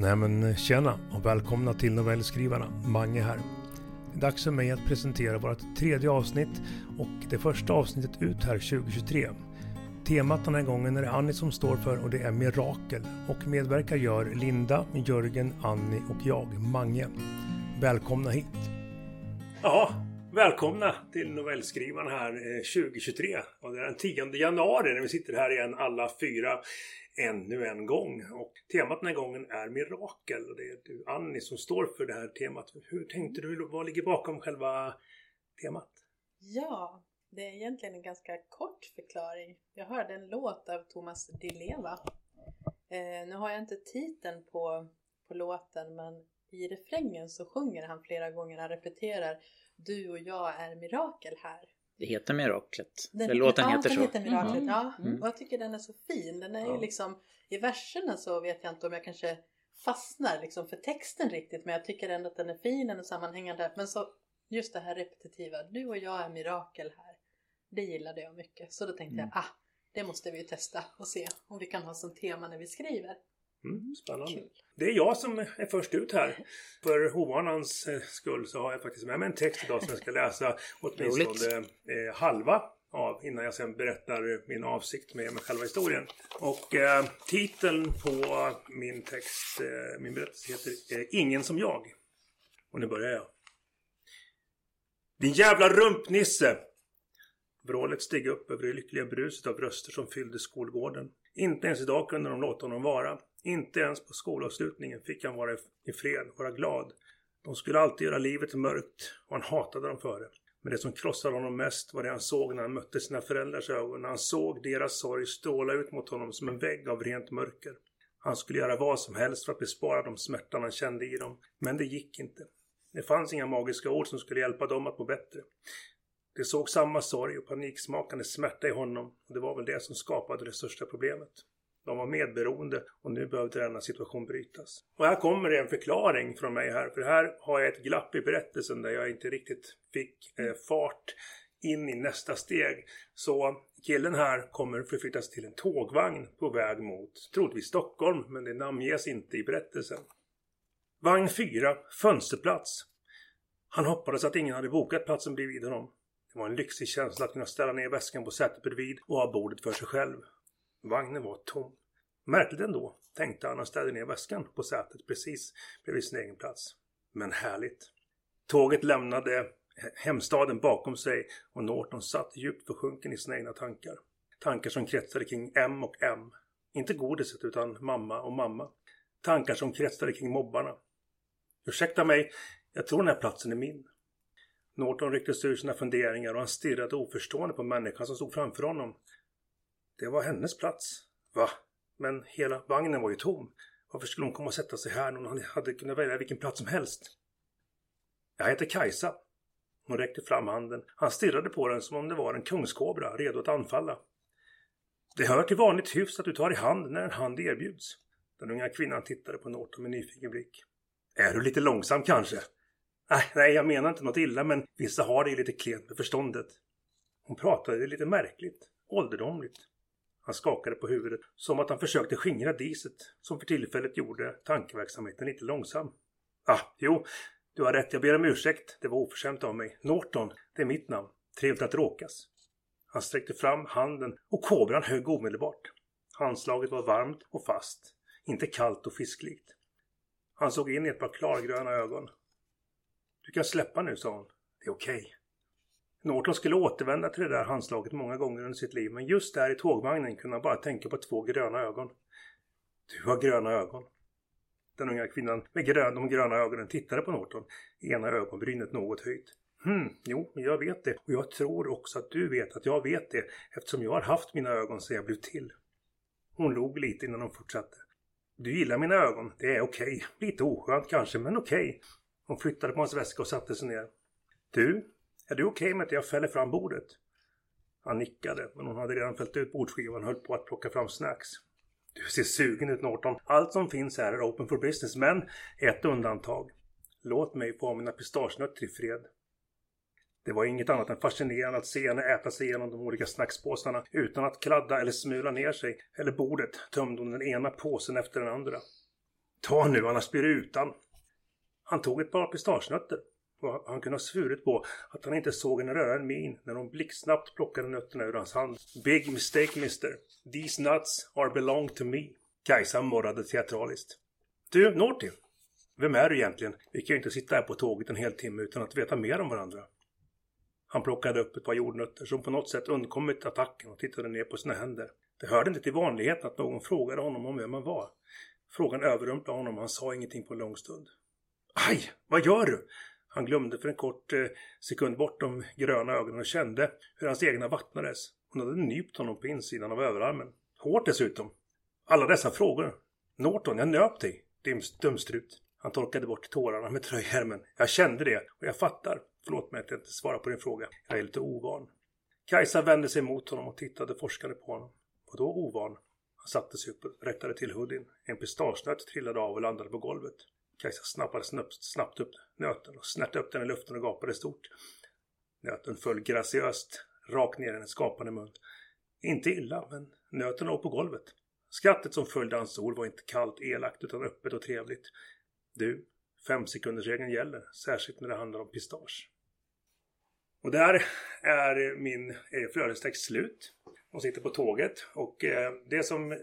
Nej men eh, tjena och välkomna till novellskrivarna. Mange här. Det är dags för mig att presentera vårt tredje avsnitt och det första avsnittet ut här 2023. Temat den här gången är det Annie som står för och det är mirakel. Och medverkar gör Linda, Jörgen, Annie och jag, Mange. Välkomna hit! Ja, välkomna till novellskrivaren här eh, 2023. Och det är den 10 januari när vi sitter här igen alla fyra ännu en gång. Och temat den här gången är mirakel. Och det är du Annie som står för det här temat. Hur tänkte du? Vad ligger bakom själva temat? Ja, det är egentligen en ganska kort förklaring. Jag hörde en låt av Thomas Di Leva. Eh, nu har jag inte titeln på, på låten men i refrängen så sjunger han flera gånger, han repeterar du och jag är mirakel här. Det heter Miraklet. Den, låten ja, heter den så. heter Miraklet, Mm. ja. Mm. Och jag tycker den är så fin. Den är Ja. ju liksom, i verserna så vet jag inte om jag kanske fastnar liksom för texten riktigt. Men jag tycker ändå att den är fin, den är sammanhängande. Men så just det här repetitiva, du och jag är mirakel här. Det gillade jag mycket. Så då tänkte Mm. jag, ah, det måste vi ju testa och se om vi kan ha som tema när vi skriver. Mm, spännande. Kul. Det är jag som är först ut här. För ovanans eh, skull så har jag faktiskt med mig en text idag som jag ska läsa åtminstone eh, halva av innan jag sen berättar min avsikt med, med själva historien. Och eh, titeln på min text, eh, min berättelse heter eh, Ingen som jag. Och nu börjar jag. Din jävla rumpnisse! Vrålet steg upp över det lyckliga bruset av röster som fyllde skolgården. Inte ens idag kunde de låta honom vara. Inte ens på skolavslutningen fick han vara i fred, vara glad. De skulle alltid göra livet mörkt och han hatade dem för det. Men det som krossade honom mest var det han såg när han mötte sina föräldrars ögon. När han såg deras sorg stråla ut mot honom som en vägg av rent mörker. Han skulle göra vad som helst för att bespara dem smärtan han kände i dem. Men det gick inte. Det fanns inga magiska ord som skulle hjälpa dem att må bättre. De såg samma sorg och paniksmakande smärta i honom och det var väl det som skapade det största problemet. De var medberoende och nu behövde denna situation brytas. Och här kommer det en förklaring från mig här. För här har jag ett glapp i berättelsen där jag inte riktigt fick eh, fart in i nästa steg. Så killen här kommer förflyttas till en tågvagn på väg mot troligtvis Stockholm men det namnges inte i berättelsen. Vagn 4, fönsterplats. Han hoppades att ingen hade bokat platsen bredvid honom. Det var en lyxig känsla att kunna ställa ner väskan på sätet bredvid och ha bordet för sig själv. Vagnen var tom. Märkligt ändå, tänkte han och ställde ner väskan på sätet precis bredvid sin egen plats. Men härligt. Tåget lämnade hemstaden bakom sig och Norton satt djupt försjunken i sina egna tankar. Tankar som kretsade kring M och M. Inte godiset utan mamma och mamma. Tankar som kretsade kring mobbarna. Ursäkta mig, jag tror den här platsen är min. Norton rycktes ur sina funderingar och han stirrade oförstående på människan som stod framför honom. Det var hennes plats. Va? Men hela vagnen var ju tom. Varför skulle hon komma och sätta sig här när hon hade kunnat välja vilken plats som helst? Jag heter Kajsa. Hon räckte fram handen. Han stirrade på den som om det var en kungskobra, redo att anfalla. Det hör till vanligt hyfs att du tar i hand när en hand erbjuds. Den unga kvinnan tittade på Norton med nyfiken blick. Är du lite långsam kanske? Nej, nej, jag menar inte något illa, men vissa har det ju lite klent med förståndet. Hon pratade lite märkligt, ålderdomligt. Han skakade på huvudet, som att han försökte skingra diset, som för tillfället gjorde tankeverksamheten lite långsam. Ah, jo, du har rätt, jag ber om ursäkt. Det var oförskämt av mig. Norton, det är mitt namn. Trevligt att råkas. Han sträckte fram handen och kobran högg omedelbart. Handslaget var varmt och fast, inte kallt och fisklikt. Han såg in i ett par klargröna ögon. Du kan släppa nu, sa hon. Det är okej. Norton skulle återvända till det där handslaget många gånger under sitt liv men just där i tågvagnen kunde han bara tänka på två gröna ögon. Du har gröna ögon. Den unga kvinnan med grön, de gröna ögonen tittade på Norton, ena ögonbrynet något höjt. Hm, jo, jag vet det. Och jag tror också att du vet att jag vet det eftersom jag har haft mina ögon sedan jag blev till. Hon log lite innan hon fortsatte. Du gillar mina ögon, det är okej. Lite oskönt kanske, men okej. Hon flyttade på hans väska och satte sig ner. Du, är du okej med att jag fäller fram bordet? Han nickade, men hon hade redan fällt ut bordsskivan och höll på att plocka fram snacks. Du ser sugen ut Norton. Allt som finns här är open for business, men ett undantag. Låt mig få ha mina pistagenötter i fred. Det var inget annat än fascinerande att se henne äta sig igenom de olika snackspåsarna utan att kladda eller smula ner sig, eller bordet tömde hon den ena påsen efter den andra. Ta nu, annars blir du utan. Han tog ett par pistagenötter och han kunde ha svurit på att han inte såg henne röra en min när hon blixtsnabbt plockade nötterna ur hans hand. Big mistake mister. These nuts are belong to me. Kajsa morrade teatraliskt. Du, Norty. Vem är du egentligen? Vi kan ju inte sitta här på tåget en hel timme utan att veta mer om varandra. Han plockade upp ett par jordnötter som på något sätt undkommit attacken och tittade ner på sina händer. Det hörde inte till vanligheten att någon frågade honom om vem han var. Frågan överrumplade honom och han sa ingenting på en lång stund. Aj! Vad gör du? Han glömde för en kort eh, sekund bort de gröna ögonen och kände hur hans egna vattnades. Hon hade nypt honom på insidan av överarmen. Hårt dessutom. Alla dessa frågor. Norton, jag nöp dig. Dumstrut. Han torkade bort tårarna med tröjärmen. Jag kände det och jag fattar. Förlåt mig att jag inte svarar på din fråga. Jag är lite ovan. Kajsa vände sig mot honom och tittade forskande på honom. Vadå ovan? Han satte sig upp och rättade till hoodien. En pistagenöt trillade av och landade på golvet. Kajsa liksom snappade snabbt, snabbt upp nöten och snärtade upp den i luften och gapade stort. Nöten föll graciöst rakt ner i hennes gapande mun. Inte illa, men nöten låg på golvet. Skrattet som följde hans ord var inte kallt elakt utan öppet och trevligt. Du, femsekundersregeln gäller, särskilt när det handlar om pistage. Och där är min flödestext slut. Hon sitter på tåget och eh, det som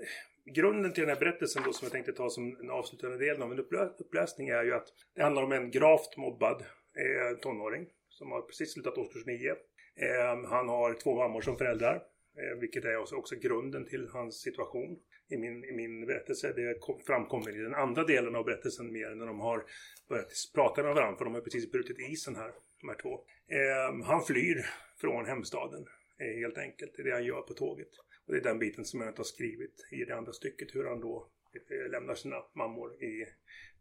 grunden till den här berättelsen då som jag tänkte ta som en avslutande del av en uppläsning är ju att det handlar om en gravt mobbad eh, tonåring som har precis slutat årskurs 9. Eh, han har två mammor som föräldrar, eh, vilket är också, också grunden till hans situation i min, i min berättelse. Det framkommer i den andra delen av berättelsen mer när de har börjat prata med varandra för de har precis brutit isen här, de här två. Eh, han flyr från hemstaden eh, helt enkelt. Det är det han gör på tåget. Och det är den biten som jag inte har skrivit i det andra stycket. Hur han då eh, lämnar sina mammor i,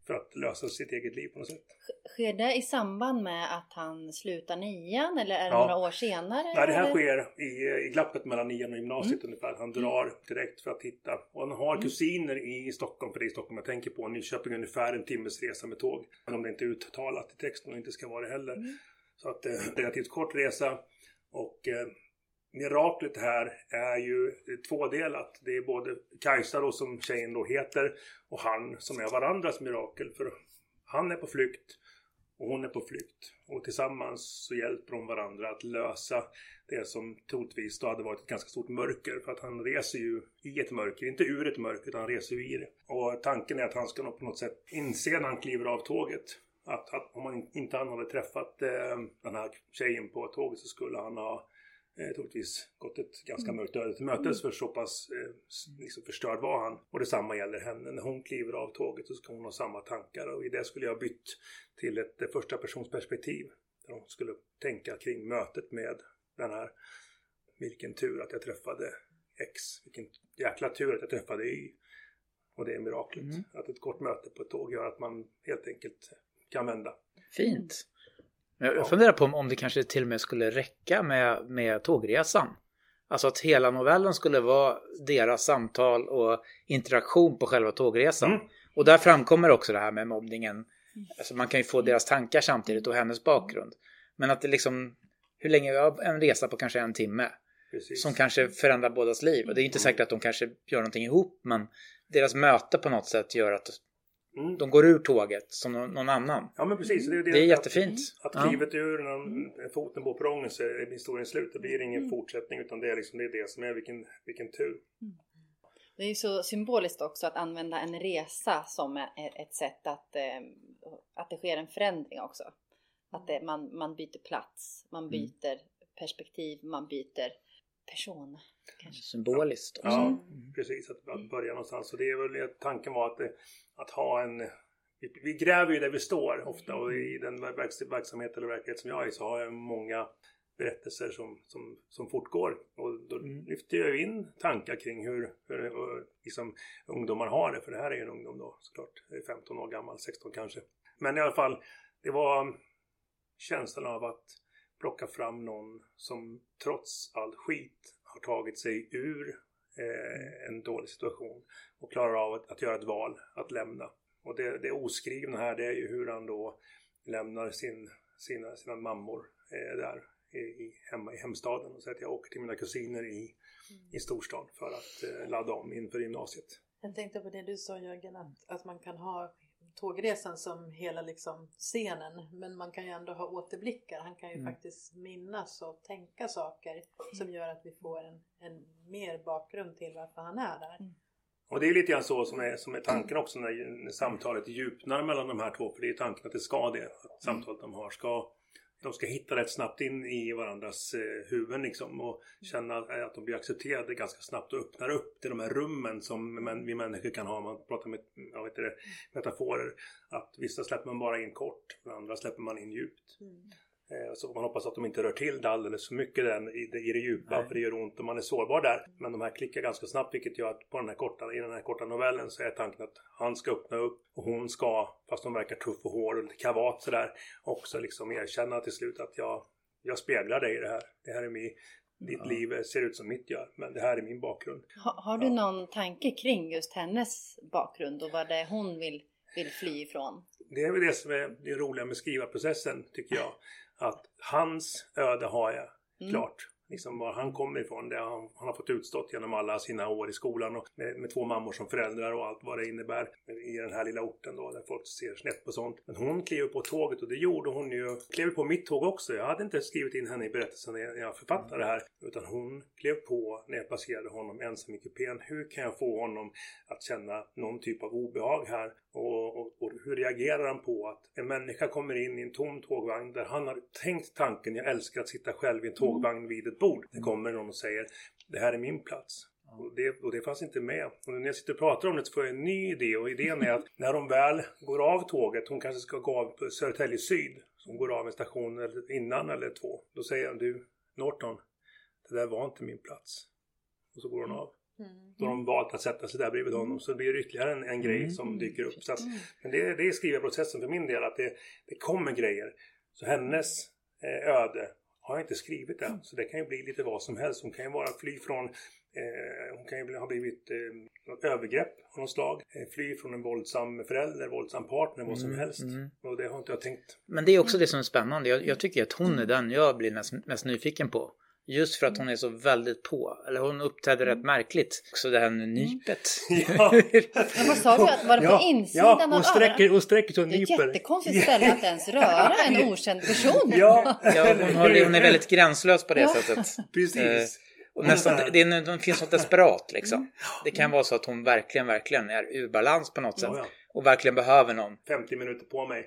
för att lösa sitt eget liv på något sätt. Sker det i samband med att han slutar nian eller är det ja. några år senare? Nej, det här sker i, i glappet mellan nian och gymnasiet mm. ungefär. Han drar direkt för att hitta. Och han har mm. kusiner i Stockholm, för det är i Stockholm jag tänker på. Nyköping ungefär en timmes resa med tåg. Men om det inte är uttalat i texten och inte ska vara det heller. Mm. Så att eh, relativt kort resa. Och eh, miraklet här är ju tvådelat. Det är både Kajsa då som tjejen då heter och han som är varandras mirakel. För han är på flykt och hon är på flykt. Och tillsammans så hjälper de varandra att lösa det som troligtvis då hade varit ett ganska stort mörker. För att han reser ju i ett mörker, inte ur ett mörker utan han reser ju i det. Och tanken är att han ska nog på något sätt inse när han kliver av tåget att, att om han inte han hade träffat eh, den här tjejen på tåget så skulle han ha eh, troligtvis gått ett ganska mm. mörkt öde till mötes för så pass eh, liksom förstörd var han. Och detsamma gäller henne. När hon kliver av tåget så ska hon ha samma tankar och i det skulle jag bytt till ett eh, första persons perspektiv. Där hon skulle tänka kring mötet med den här vilken tur att jag träffade X. Vilken jäkla tur att jag träffade Y. Och det är miraklet. Mm. Att ett kort möte på ett tåg gör att man helt enkelt kan vända. Fint. Jag funderar på om det kanske till och med skulle räcka med, med tågresan. Alltså att hela novellen skulle vara deras samtal och interaktion på själva tågresan. Mm. Och där framkommer också det här med mobbningen. Alltså man kan ju få deras tankar samtidigt och hennes bakgrund. Men att det liksom, hur länge, en resa på kanske en timme. Precis. Som kanske förändrar bådas liv. Och det är inte säkert att de kanske gör någonting ihop men deras möte på något sätt gör att Mm. De går ur tåget som någon annan. Ja men precis. Det är, det, det är jättefint. Att, att klivet ja. ur när foten på perrongen så är historien slut. Det blir ingen mm. fortsättning utan det är, liksom, det är det som är vilken, vilken tur. Mm. Det är ju så symboliskt också att använda en resa som ett sätt att, eh, att det sker en förändring också. Att det, man, man byter plats, man mm. byter mm. perspektiv, man byter person. Kanske. Symboliskt också. Ja, mm. precis. Att, att börja någonstans. Och det är väl tanken var att, att ha en vi, vi gräver ju där vi står ofta och i den verksamhet eller verklighet som jag är i så har jag många berättelser som, som, som fortgår. Och då mm. lyfter jag in tankar kring hur, hur liksom, ungdomar har det. För det här är ju en ungdom då såklart. 15 år gammal, 16 kanske. Men i alla fall, det var känslan av att plocka fram någon som trots all skit har tagit sig ur eh, en dålig situation och klarar av att, att, göra ett val, att lämna. Och det, det oskrivna här det är ju hur han då lämnar sin, sina, sina mammor eh, där i, i, hemma i hemstaden och säger att jag åker till mina kusiner i, mm. i storstan för att eh, ladda om inför gymnasiet. Jag tänkte på det du sa Jörgen, att, att man kan ha tågresan som hela liksom scenen men man kan ju ändå ha återblickar. Han kan ju mm. faktiskt minnas och tänka saker som gör att vi får en, en mer bakgrund till varför han är där. Mm. Och det är lite grann så som är, som är tanken också när, när samtalet djupnar mellan de här två. För det är tanken att det ska det. Att samtalet de har ska de ska hitta rätt snabbt in i varandras eh, huvuden liksom och känna att de blir accepterade ganska snabbt och öppnar upp till de här rummen som vi människor kan ha. Man pratar med jag vet inte, metaforer. Att vissa släpper man bara in kort, och andra släpper man in djupt. Mm. Eh, så man hoppas att de inte rör till det alldeles för mycket den, i, det, i det djupa Nej. för det gör ont om man är sårbar där. Men de här klickar ganska snabbt vilket gör att på den här korta, i den här korta novellen så är tanken att han ska öppna upp och hon ska, fast hon verkar tuff och hård och lite kavat sådär, också liksom erkänna till slut att jag, jag speglar dig i det här. Det här är min, ditt ja. liv ser ut som mitt gör, men det här är min bakgrund. Ha, har du ja. någon tanke kring just hennes bakgrund och vad det är hon vill, vill fly ifrån? Det är väl det som är det roliga med skrivarprocessen tycker jag att hans öde har jag mm. klart liksom var han kommer ifrån. Det han, han har fått utstått genom alla sina år i skolan och med, med, två mammor som föräldrar och allt vad det innebär i den här lilla orten då där folk ser snett på sånt. Men hon klev på tåget och det gjorde hon ju. Klev på mitt tåg också. Jag hade inte skrivit in henne i berättelsen när jag författade det här utan hon klev på när jag placerade honom ensam i kupén. Hur kan jag få honom att känna någon typ av obehag här? Och, och, och, hur reagerar han på att en människa kommer in i en tom tågvagn där han har tänkt tanken jag älskar att sitta själv i en tågvagn vid ett bord. Det kommer någon och säger det här är min plats. Och det, och det fanns inte med. Och när jag sitter och pratar om det så får jag en ny idé och idén är att när de väl går av tåget, hon kanske ska gå av på Södertälje Syd, som går av en station innan eller två. Då säger han du Norton, det där var inte min plats. Och så går hon av. Mm. Då har de valt att sätta sig där bredvid honom. Mm. Så det blir ytterligare en, en grej mm. som dyker upp. Så att, mm. men det, det är skrivarprocessen för min del. Att det, det kommer grejer. Så hennes eh, öde har jag inte skrivit än. Så det kan ju bli lite vad som helst. Hon kan ju vara fly från eh, hon kan ju ha blivit eh, något övergrepp av något slag. Eh, fly från en våldsam förälder, våldsam partner, vad som mm, helst. Mm. Och det har inte jag tänkt. Men det är också det som är spännande. Jag, jag tycker att hon är den jag blir mest, mest nyfiken på. Just för att hon är så väldigt på. Eller hon uppträder mm. rätt märkligt. Också det här med nypet. Ja. vad sa du? Var det på ja, insidan ja, hon sträcker, hon sträcker så nyper. Det är ett jättekonstigt ställe att ens röra en okänd person. Ja, ja hon, har, hon är väldigt gränslös på det ja. sättet. Precis. Eh, och nästan, det, är, det finns något desperat liksom. Det kan vara så att hon verkligen, verkligen är ur balans på något sätt. Och verkligen behöver någon. 50 minuter på mig.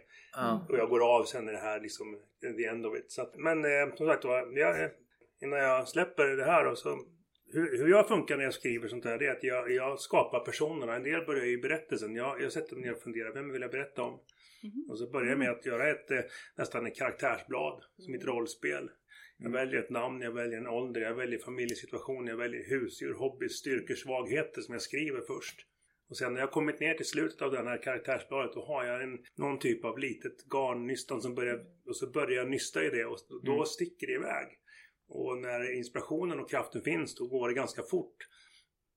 Och jag går av sen är det här liksom the end of it. Så att, men eh, som sagt var, jag, innan jag släpper det här och så hur, hur jag funkar när jag skriver sånt här det är att jag, jag skapar personerna. En del börjar i berättelsen. Jag, jag sätter mig ner och funderar. Vem vill jag berätta om? Mm. Och så börjar jag med att göra ett eh, nästan ett karaktärsblad. Som ett rollspel. Jag mm. väljer ett namn, jag väljer en ålder, jag väljer familjesituation, jag väljer husdjur, hobby, styrkor, svagheter som jag skriver först. Och sen när jag kommit ner till slutet av det här karaktärsbladet då har jag en, någon typ av litet garnnystan som börjar, och så börjar jag nysta i det och då mm. sticker det iväg. Och när inspirationen och kraften finns då går det ganska fort.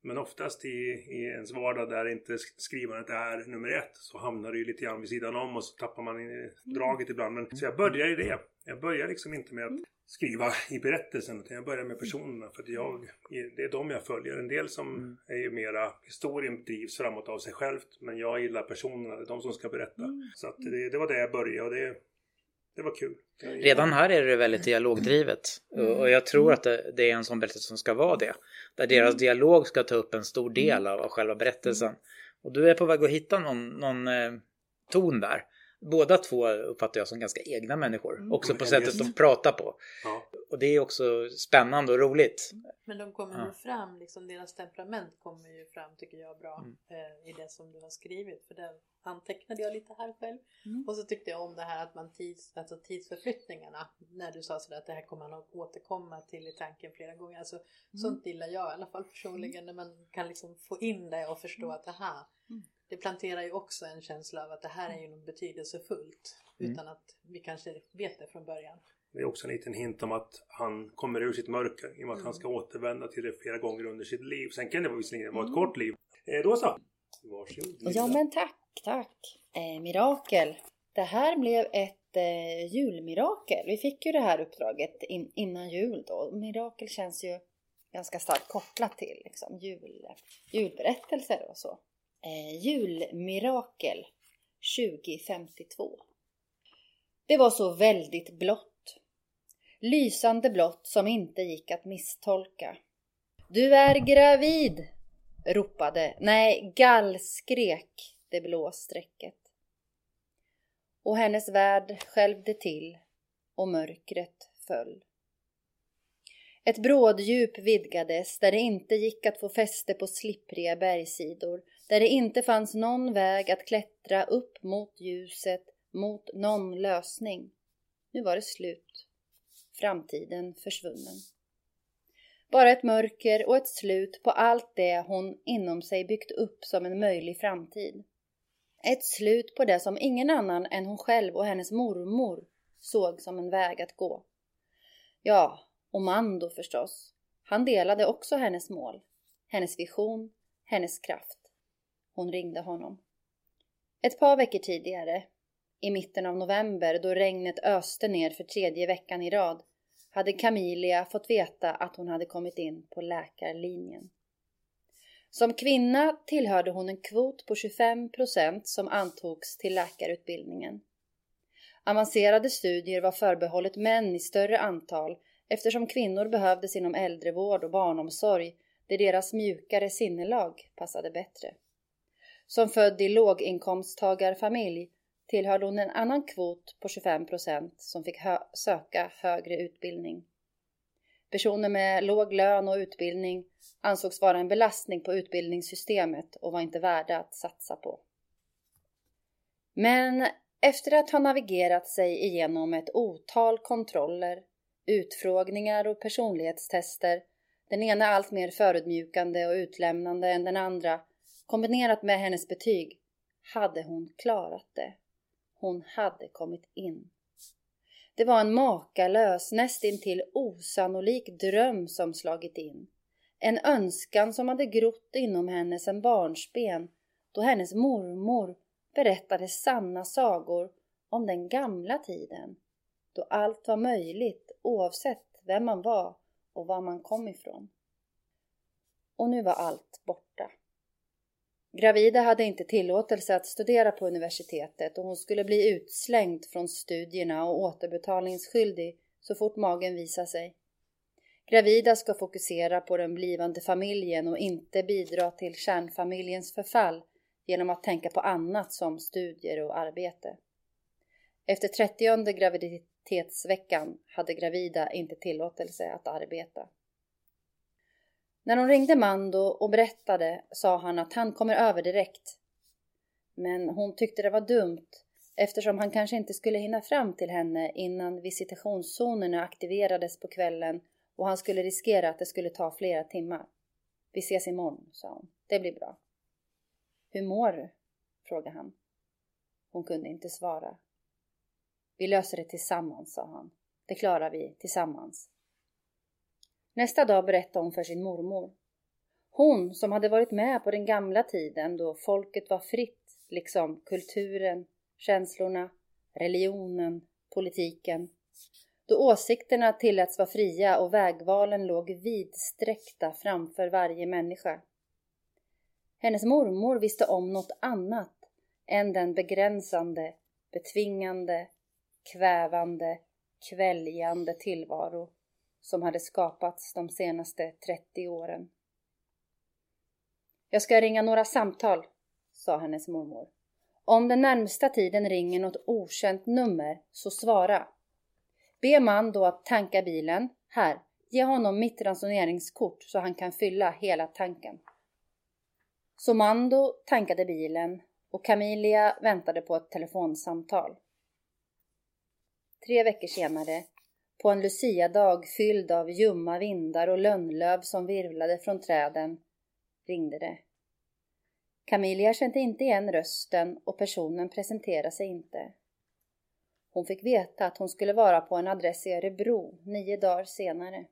Men oftast i, i ens vardag där inte skrivandet är nummer ett så hamnar det ju lite grann vid sidan om och så tappar man draget ibland. Men, så jag börjar i det. Jag börjar liksom inte med att skriva i berättelsen utan jag börjar med personerna för att jag, det är de jag följer. En del som mm. är ju mera historien drivs framåt av sig självt men jag gillar personerna, det är de som ska berätta. Mm. Så att det, det var det jag började och det, det var kul. Redan här är det väldigt dialogdrivet mm. och jag tror att det, är en sån berättelse som ska vara det. Där deras mm. dialog ska ta upp en stor del av, av själva berättelsen. Och du är på väg att hitta någon, någon eh, ton där båda två uppfattar jag som ganska egna människor. Mm. Också på sättet de pratar på. Ja. Och det är också spännande och roligt. Men de kommer ja. ju fram, liksom deras temperament kommer ju fram tycker jag bra mm. eh, i det som du har skrivit. För det antecknade jag lite här själv. Mm. Och så tyckte jag om det här att man tids, alltså tidsförflyttningarna. När du sa sådär att det här kommer man att återkomma till i tanken flera gånger. Alltså, mm. Sånt gillar jag i alla fall personligen. När man kan liksom få in det och förstå mm. att det här mm det planterar ju också en känsla av att det här är ju något betydelsefullt mm. utan att vi kanske vet det från början. Det är också en liten hint om att han kommer ur sitt mörker i och med att mm. han ska återvända till det flera gånger under sitt liv. Sen kan det visserligen vara ett mm. kort liv. Eh, då så! Varsågod. Ja men tack, tack! Eh, mirakel! Det här blev ett eh, julmirakel. Vi fick ju det här uppdraget in, innan jul då. Mirakel känns ju ganska starkt kopplat till liksom, jul, julberättelser och så. Eh, julmirakel 2052. Det var så väldigt blått. Lysande blått som inte gick att misstolka. Du är gravid! ropade, nej, gallskrek det blå strecket. Och hennes värld skälvde till och mörkret föll. Ett bråddjup vidgades där det inte gick att få fäste på slippriga bergssidor, där det inte fanns någon väg att klättra upp mot ljuset, mot någon lösning. Nu var det slut. Framtiden försvunnen. Bara ett mörker och ett slut på allt det hon inom sig byggt upp som en möjlig framtid. Ett slut på det som ingen annan än hon själv och hennes mormor såg som en väg att gå. Ja, och Mando förstås. Han delade också hennes mål, hennes vision, hennes kraft. Hon ringde honom. Ett par veckor tidigare, i mitten av november då regnet öste ner för tredje veckan i rad, hade Camilia fått veta att hon hade kommit in på läkarlinjen. Som kvinna tillhörde hon en kvot på 25 procent som antogs till läkarutbildningen. Avancerade studier var förbehållet män i större antal eftersom kvinnor behövdes inom äldrevård och barnomsorg där deras mjukare sinnelag passade bättre. Som född i låginkomsttagarfamilj tillhörde hon en annan kvot på 25 procent som fick hö söka högre utbildning. Personer med låg lön och utbildning ansågs vara en belastning på utbildningssystemet och var inte värda att satsa på. Men efter att ha navigerat sig igenom ett otal kontroller, utfrågningar och personlighetstester, den ena allt mer förödmjukande och utlämnande än den andra, kombinerat med hennes betyg, hade hon klarat det. Hon hade kommit in. Det var en makalös, nästintill osannolik dröm som slagit in. En önskan som hade grott inom henne sedan barnsben då hennes mormor berättade sanna sagor om den gamla tiden då allt var möjligt oavsett vem man var och var man kom ifrån. Och nu var allt borta. Gravida hade inte tillåtelse att studera på universitetet och hon skulle bli utslängd från studierna och återbetalningsskyldig så fort magen visade sig. Gravida ska fokusera på den blivande familjen och inte bidra till kärnfamiljens förfall genom att tänka på annat som studier och arbete. Efter 30 graviditetsveckan hade gravida inte tillåtelse att arbeta. När hon ringde Mando och berättade sa han att han kommer över direkt. Men hon tyckte det var dumt eftersom han kanske inte skulle hinna fram till henne innan visitationszonerna aktiverades på kvällen och han skulle riskera att det skulle ta flera timmar. Vi ses imorgon, sa hon. Det blir bra. Hur mår du? frågade han. Hon kunde inte svara. Vi löser det tillsammans, sa han. Det klarar vi tillsammans. Nästa dag berättade hon för sin mormor. Hon som hade varit med på den gamla tiden då folket var fritt, liksom kulturen, känslorna, religionen, politiken. Då åsikterna tilläts vara fria och vägvalen låg vidsträckta framför varje människa. Hennes mormor visste om något annat än den begränsande, betvingande, kvävande, kväljande tillvaro som hade skapats de senaste 30 åren. Jag ska ringa några samtal, sa hennes mormor. Om den närmsta tiden ringer något okänt nummer, så svara. Be man då att tanka bilen. Här, ge honom mitt ransoneringskort så han kan fylla hela tanken. Så Mando tankade bilen och Camilia väntade på ett telefonsamtal. Tre veckor senare på en luciadag fylld av ljumma vindar och lönnlöv som virvlade från träden ringde det. Camilla kände inte igen rösten och personen presenterade sig inte. Hon fick veta att hon skulle vara på en adress i Örebro nio dagar senare.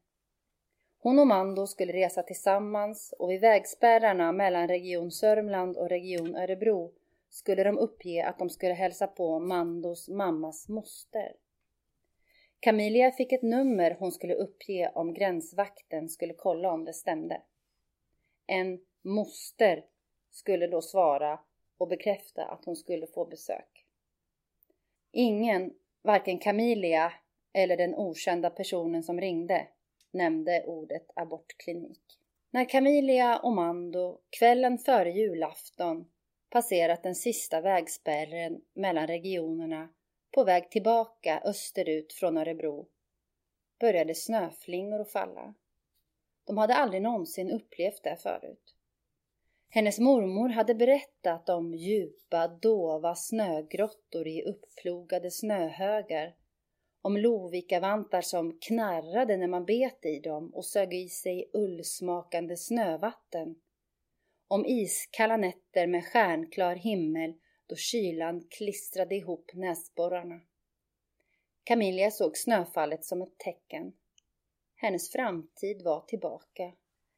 Hon och Mando skulle resa tillsammans och vid vägspärrarna mellan Region Sörmland och Region Örebro skulle de uppge att de skulle hälsa på Mandos mammas moster. Camilia fick ett nummer hon skulle uppge om gränsvakten skulle kolla om det stämde. En moster skulle då svara och bekräfta att hon skulle få besök. Ingen, varken Camilia eller den okända personen som ringde, nämnde ordet abortklinik. När Camilia och Mando kvällen före julafton passerat den sista vägspärren mellan regionerna på väg tillbaka österut från Örebro började snöflingor att falla. De hade aldrig någonsin upplevt det förut. Hennes mormor hade berättat om djupa, dova snögrottor i uppplogade snöhögar. Om lovikavantar som knarrade när man bet i dem och sög i sig ullsmakande snövatten. Om iskalla nätter med stjärnklar himmel då kylan klistrade ihop näsborrarna. Camilla såg snöfallet som ett tecken. Hennes framtid var tillbaka.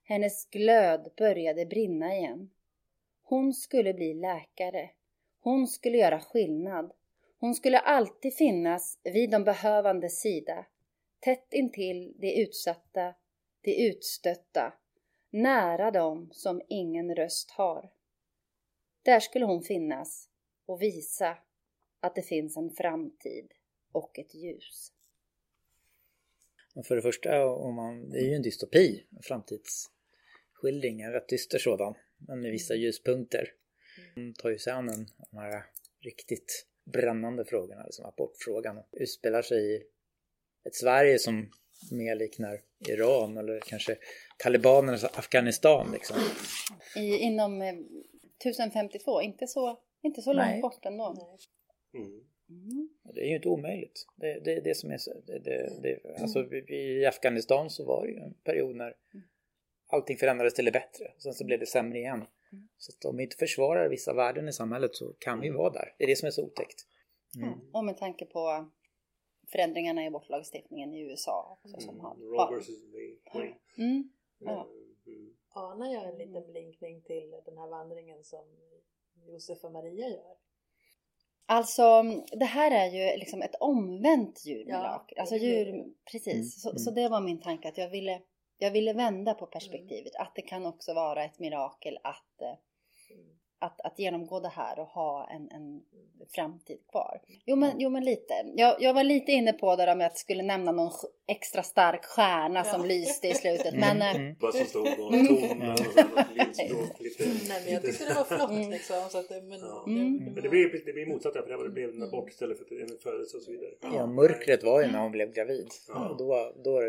Hennes glöd började brinna igen. Hon skulle bli läkare. Hon skulle göra skillnad. Hon skulle alltid finnas vid de behövandes sida, tätt intill de utsatta, de utstötta, nära dem som ingen röst har. Där skulle hon finnas och visa att det finns en framtid och ett ljus. För det första, om man, det är ju en dystopi, en framtidsskildring, en rätt dyster sådan, men med vissa ljuspunkter. Hon tar ju sig an en, de här riktigt brännande frågorna, liksom abortfrågan, utspelar sig i ett Sverige som mer liknar Iran eller kanske talibanernas Afghanistan. Liksom. I, inom eh, 1052, inte så, inte så långt bort ändå. Mm. Mm. Det är ju inte omöjligt. Det, det, det som är så, det, det, det, alltså I Afghanistan så var det ju en period när allting förändrades till det bättre. Sen så blev det sämre igen. Så att om vi inte försvarar vissa värden i samhället så kan vi vara där. Det är det som är så otäckt. Mm. Och med tanke på förändringarna i abortlagstiftningen i USA också, som har... Roe versus Wade. Mm. Ja. Mm. Anar jag en liten blinkning till den här vandringen som Josef och Maria gör? Alltså det här är ju liksom ett omvänt djurmirakel. Ja, alltså djur, precis. Mm, Så, mm. så det var min tanke att jag ville, jag ville vända på perspektivet. Att det kan också vara ett mirakel att, eh, att, att genomgå det här och ha en, en framtid kvar. Jo men, jo, men lite. Jag, jag var lite inne på det där med att jag skulle nämna någon extra stark stjärna som Ja. lyste i slutet. Men eh, Mm. Bara som stod och Mm. och sen något lillspråk, lite... Nej men jag tyckte det var flott Mm. liksom. Så att det, men, Ja. Mm. Men det blir, det blir motsatt där, för det var- det blev en abort istället för en födelse och så vidare. Ja, mörkret var ju när hon blev gravid. Ja. Och då, då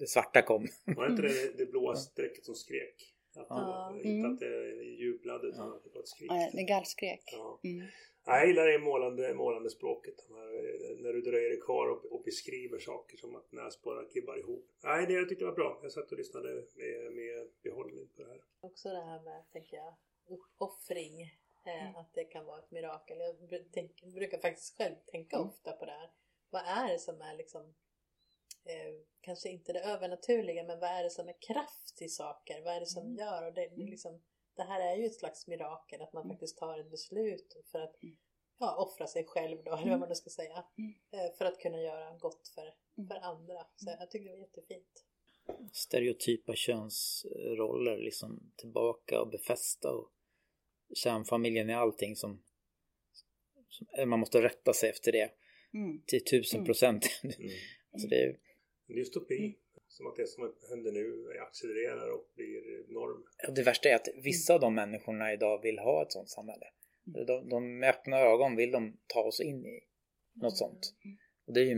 det svarta kom. Var det inte det, det blåa strecket som skrek? Att, Ja. Inte Mm. att det jublade utan att det var ett skrik. eh, det gallskrek. Ja. Mm. Nej, Jag gillar det målande, målande språket. De här, eh, när du dröjer dig kvar och, och beskriver saker som att näsborrar klibbar ihop. Nej, det jag tyckte var bra. Jag satt och lyssnade med, med behållning på det här. Också det här med, tänker jag, uppoffring. Eh, att det kan vara ett mirakel. Jag brukar faktiskt själv tänka ofta på det här. Vad är det som är liksom eh, kanske inte det övernaturliga men vad är det som är kraft i saker? Vad är det som gör? Och det, det, är liksom, det här är ju ett slags mirakel att man faktiskt tar ett beslut för att ja, offra sig själv då, eller vad man nu ska säga. Eh, för att kunna göra gott för, för andra. Så jag tycker det var jättefint. Stereotypa könsroller liksom tillbaka och befästa och kärnfamiljen är allting som, som man måste rätta sig efter det Mm. till tusen procent. Mm. Så det är, En dystopi. Som att det som händer nu accelererar och blir norm. och det värsta är att vissa av de människorna idag vill ha ett sånt samhälle. De, de med öppna ögon vill de ta oss in i något sånt. Och det är ju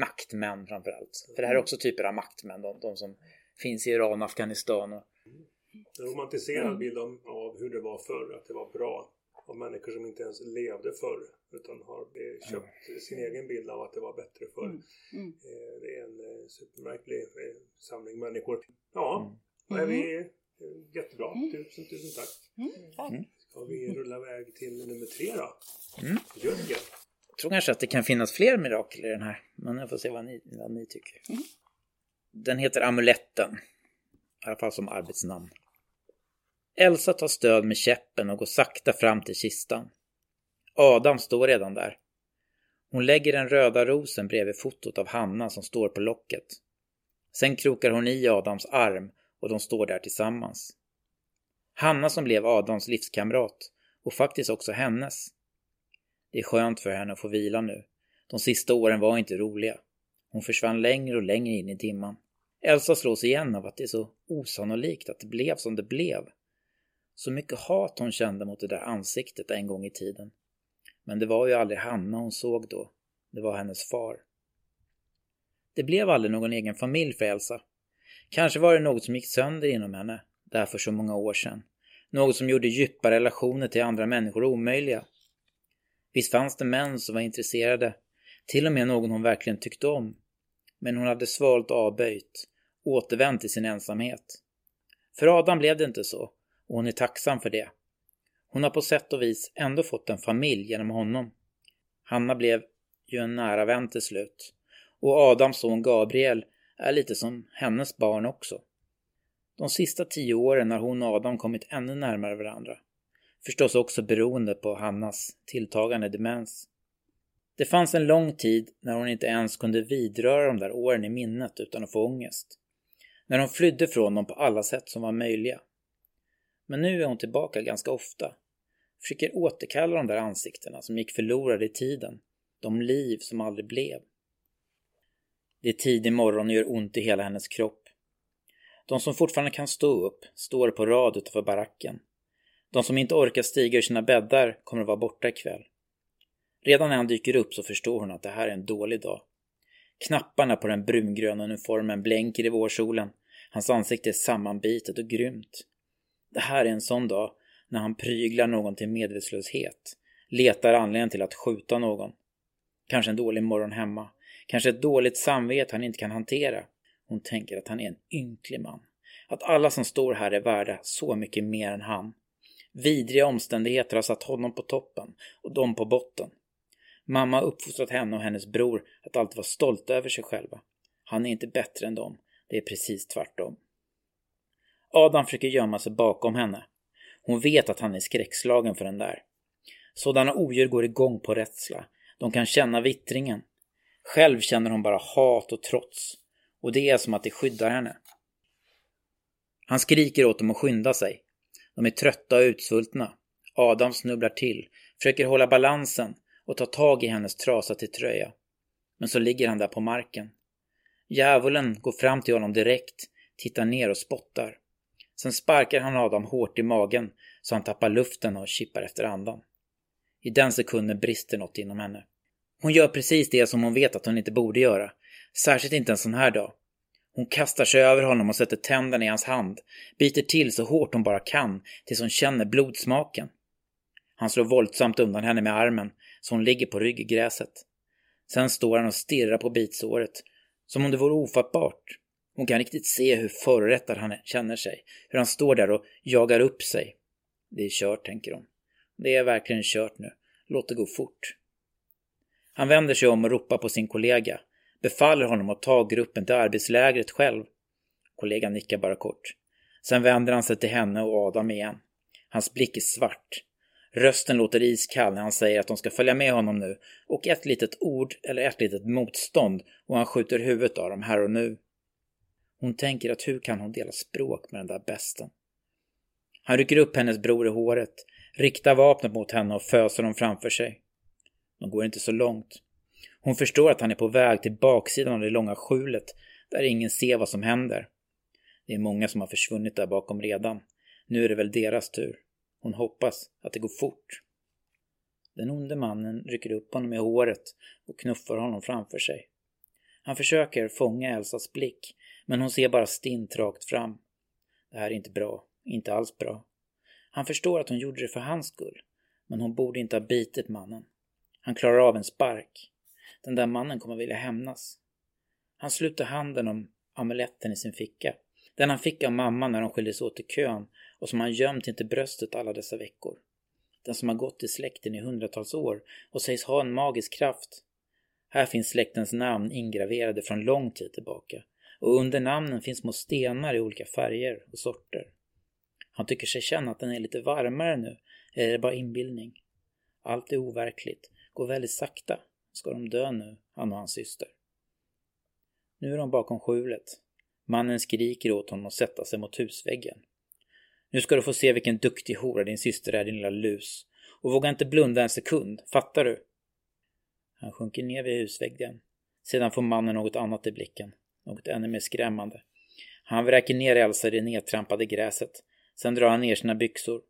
maktmän framförallt. För det här är också typer av maktmän. De, de som finns i Iran och Afghanistan. Och, En romantiserad bild av hur det var förr, att det var bra. Av människor som inte ens levde förr utan har eh, köpt sin egen bild av att det var bättre förr. Mm. Eh, det är en eh, supermärklig samling människor. Ja, Mm. då är vi eh, jättebra. Tusen, tusen tack. Mm. Tack. Mm. Ska vi rulla iväg till nummer tre då? Mm. Jörgen. jag tror kanske att det kan finnas fler mirakel i den här. Men jag får se vad ni, vad ni tycker. Den heter Amuletten. I alla fall som arbetsnamn. Elsa tar stöd med käppen och går sakta fram till kistan. Adam står redan där. Hon lägger den röda rosen bredvid fotot av Hanna som står på locket. Sen krokar hon i Adams arm och de står där tillsammans. Hanna som blev Adams livskamrat och faktiskt också hennes. Det är skönt för henne att få vila nu. De sista åren var inte roliga. Hon försvann längre och längre in i dimman. Elsa slås igen av att det är så osannolikt att det blev som det blev. Så mycket hat hon kände mot det där ansiktet en gång i tiden. Men det var ju aldrig Hanna hon såg då. Det var hennes far. Det blev aldrig någon egen familj för Elsa. Kanske var det något som gick sönder inom henne, där för så många år sedan. Något som gjorde djupa relationer till andra människor omöjliga. Visst fanns det män som var intresserade, till och med någon hon verkligen tyckte om. Men hon hade svalt avböjt, återvänt till sin ensamhet. För Adam blev det inte så, och hon är tacksam för det. Hon har på sätt och vis ändå fått en familj genom honom. Hanna blev ju en nära vän till slut. Och Adams son Gabriel är lite som hennes barn också. De sista tio åren har hon och Adam kommit ännu närmare varandra. Förstås också beroende på Hannas tilltagande demens. Det fanns en lång tid när hon inte ens kunde vidröra de där åren i minnet utan att få ångest. När hon flydde från dem på alla sätt som var möjliga. Men nu är hon tillbaka ganska ofta. Försöker återkalla de där ansiktena som gick förlorade i tiden. De liv som aldrig blev. Det är tidig morgon och gör ont i hela hennes kropp. De som fortfarande kan stå upp står på rad utanför baracken. De som inte orkar stiga ur sina bäddar kommer att vara borta ikväll. Redan när han dyker upp så förstår hon att det här är en dålig dag. Knapparna på den brungröna uniformen blänker i vårsolen. Hans ansikte är sammanbitet och grymt. Det här är en sån dag när han pryglar någon till medvetslöshet. Letar anledningen till att skjuta någon. Kanske en dålig morgon hemma. Kanske ett dåligt samvete han inte kan hantera. Hon tänker att han är en ynklig man. Att alla som står här är värda så mycket mer än han. Vidriga omständigheter har satt honom på toppen och dem på botten. Mamma har uppfostrat henne och hennes bror att alltid vara stolta över sig själva. Han är inte bättre än dem. Det är precis tvärtom. Adam försöker gömma sig bakom henne. Hon vet att han är skräckslagen för den där. Sådana odjur går igång på rädsla. De kan känna vittringen. Själv känner hon bara hat och trots. Och det är som att det skyddar henne. Han skriker åt dem att skynda sig. De är trötta och utsvultna. Adam snubblar till, försöker hålla balansen och ta tag i hennes trasa till tröja. Men så ligger han där på marken. Djävulen går fram till honom direkt, tittar ner och spottar. Sen sparkar han Adam hårt i magen så han tappar luften och kippar efter andan. I den sekunden brister något inom henne. Hon gör precis det som hon vet att hon inte borde göra. Särskilt inte en sån här dag. Hon kastar sig över honom och sätter tänderna i hans hand, biter till så hårt hon bara kan tills hon känner blodsmaken. Han slår våldsamt undan henne med armen så hon ligger på rygg i gräset. Sen står han och stirrar på bitsåret, som om det vore ofattbart. Hon kan riktigt se hur förorättad han känner sig, hur han står där och jagar upp sig. Det är kört, tänker hon. Det är verkligen kört nu. Låt det gå fort. Han vänder sig om och ropar på sin kollega, befaller honom att ta gruppen till arbetslägret själv. Kollegan nickar bara kort. Sen vänder han sig till henne och Adam igen. Hans blick är svart. Rösten låter iskall när han säger att de ska följa med honom nu och ett litet ord eller ett litet motstånd och han skjuter huvudet av dem här och nu. Hon tänker att hur kan hon dela språk med den där besten? Han rycker upp hennes bror i håret, riktar vapnet mot henne och föser dem framför sig. De går inte så långt. Hon förstår att han är på väg till baksidan av det långa skjulet där ingen ser vad som händer. Det är många som har försvunnit där bakom redan. Nu är det väl deras tur. Hon hoppas att det går fort. Den onde mannen rycker upp honom i håret och knuffar honom framför sig. Han försöker fånga Elsas blick, men hon ser bara stint rakt fram. Det här är inte bra. Inte alls bra. Han förstår att hon gjorde det för hans skull, men hon borde inte ha bitit mannen. Han klarar av en spark. Den där mannen kommer vilja hämnas. Han sluter handen om amuletten i sin ficka. Den han fick av mamma när de skildes åt i kön och som han gömt intill bröstet alla dessa veckor. Den som har gått i släkten i hundratals år och sägs ha en magisk kraft. Här finns släktens namn ingraverade från lång tid tillbaka och under namnen finns små stenar i olika färger och sorter. Han tycker sig känna att den är lite varmare nu, eller är det bara inbildning? Allt är overkligt, går väldigt sakta, Ska de dö nu, han och hans syster? Nu är de bakom skjulet. Mannen skriker åt honom att sätta sig mot husväggen. Nu ska du få se vilken duktig hora din syster är, din lilla lus. Och våga inte blunda en sekund, fattar du? Han sjunker ner vid husväggen. Sedan får mannen något annat i blicken. Något ännu mer skrämmande. Han vräker ner Elsa i det nedtrampade gräset. Sen drar han ner sina byxor.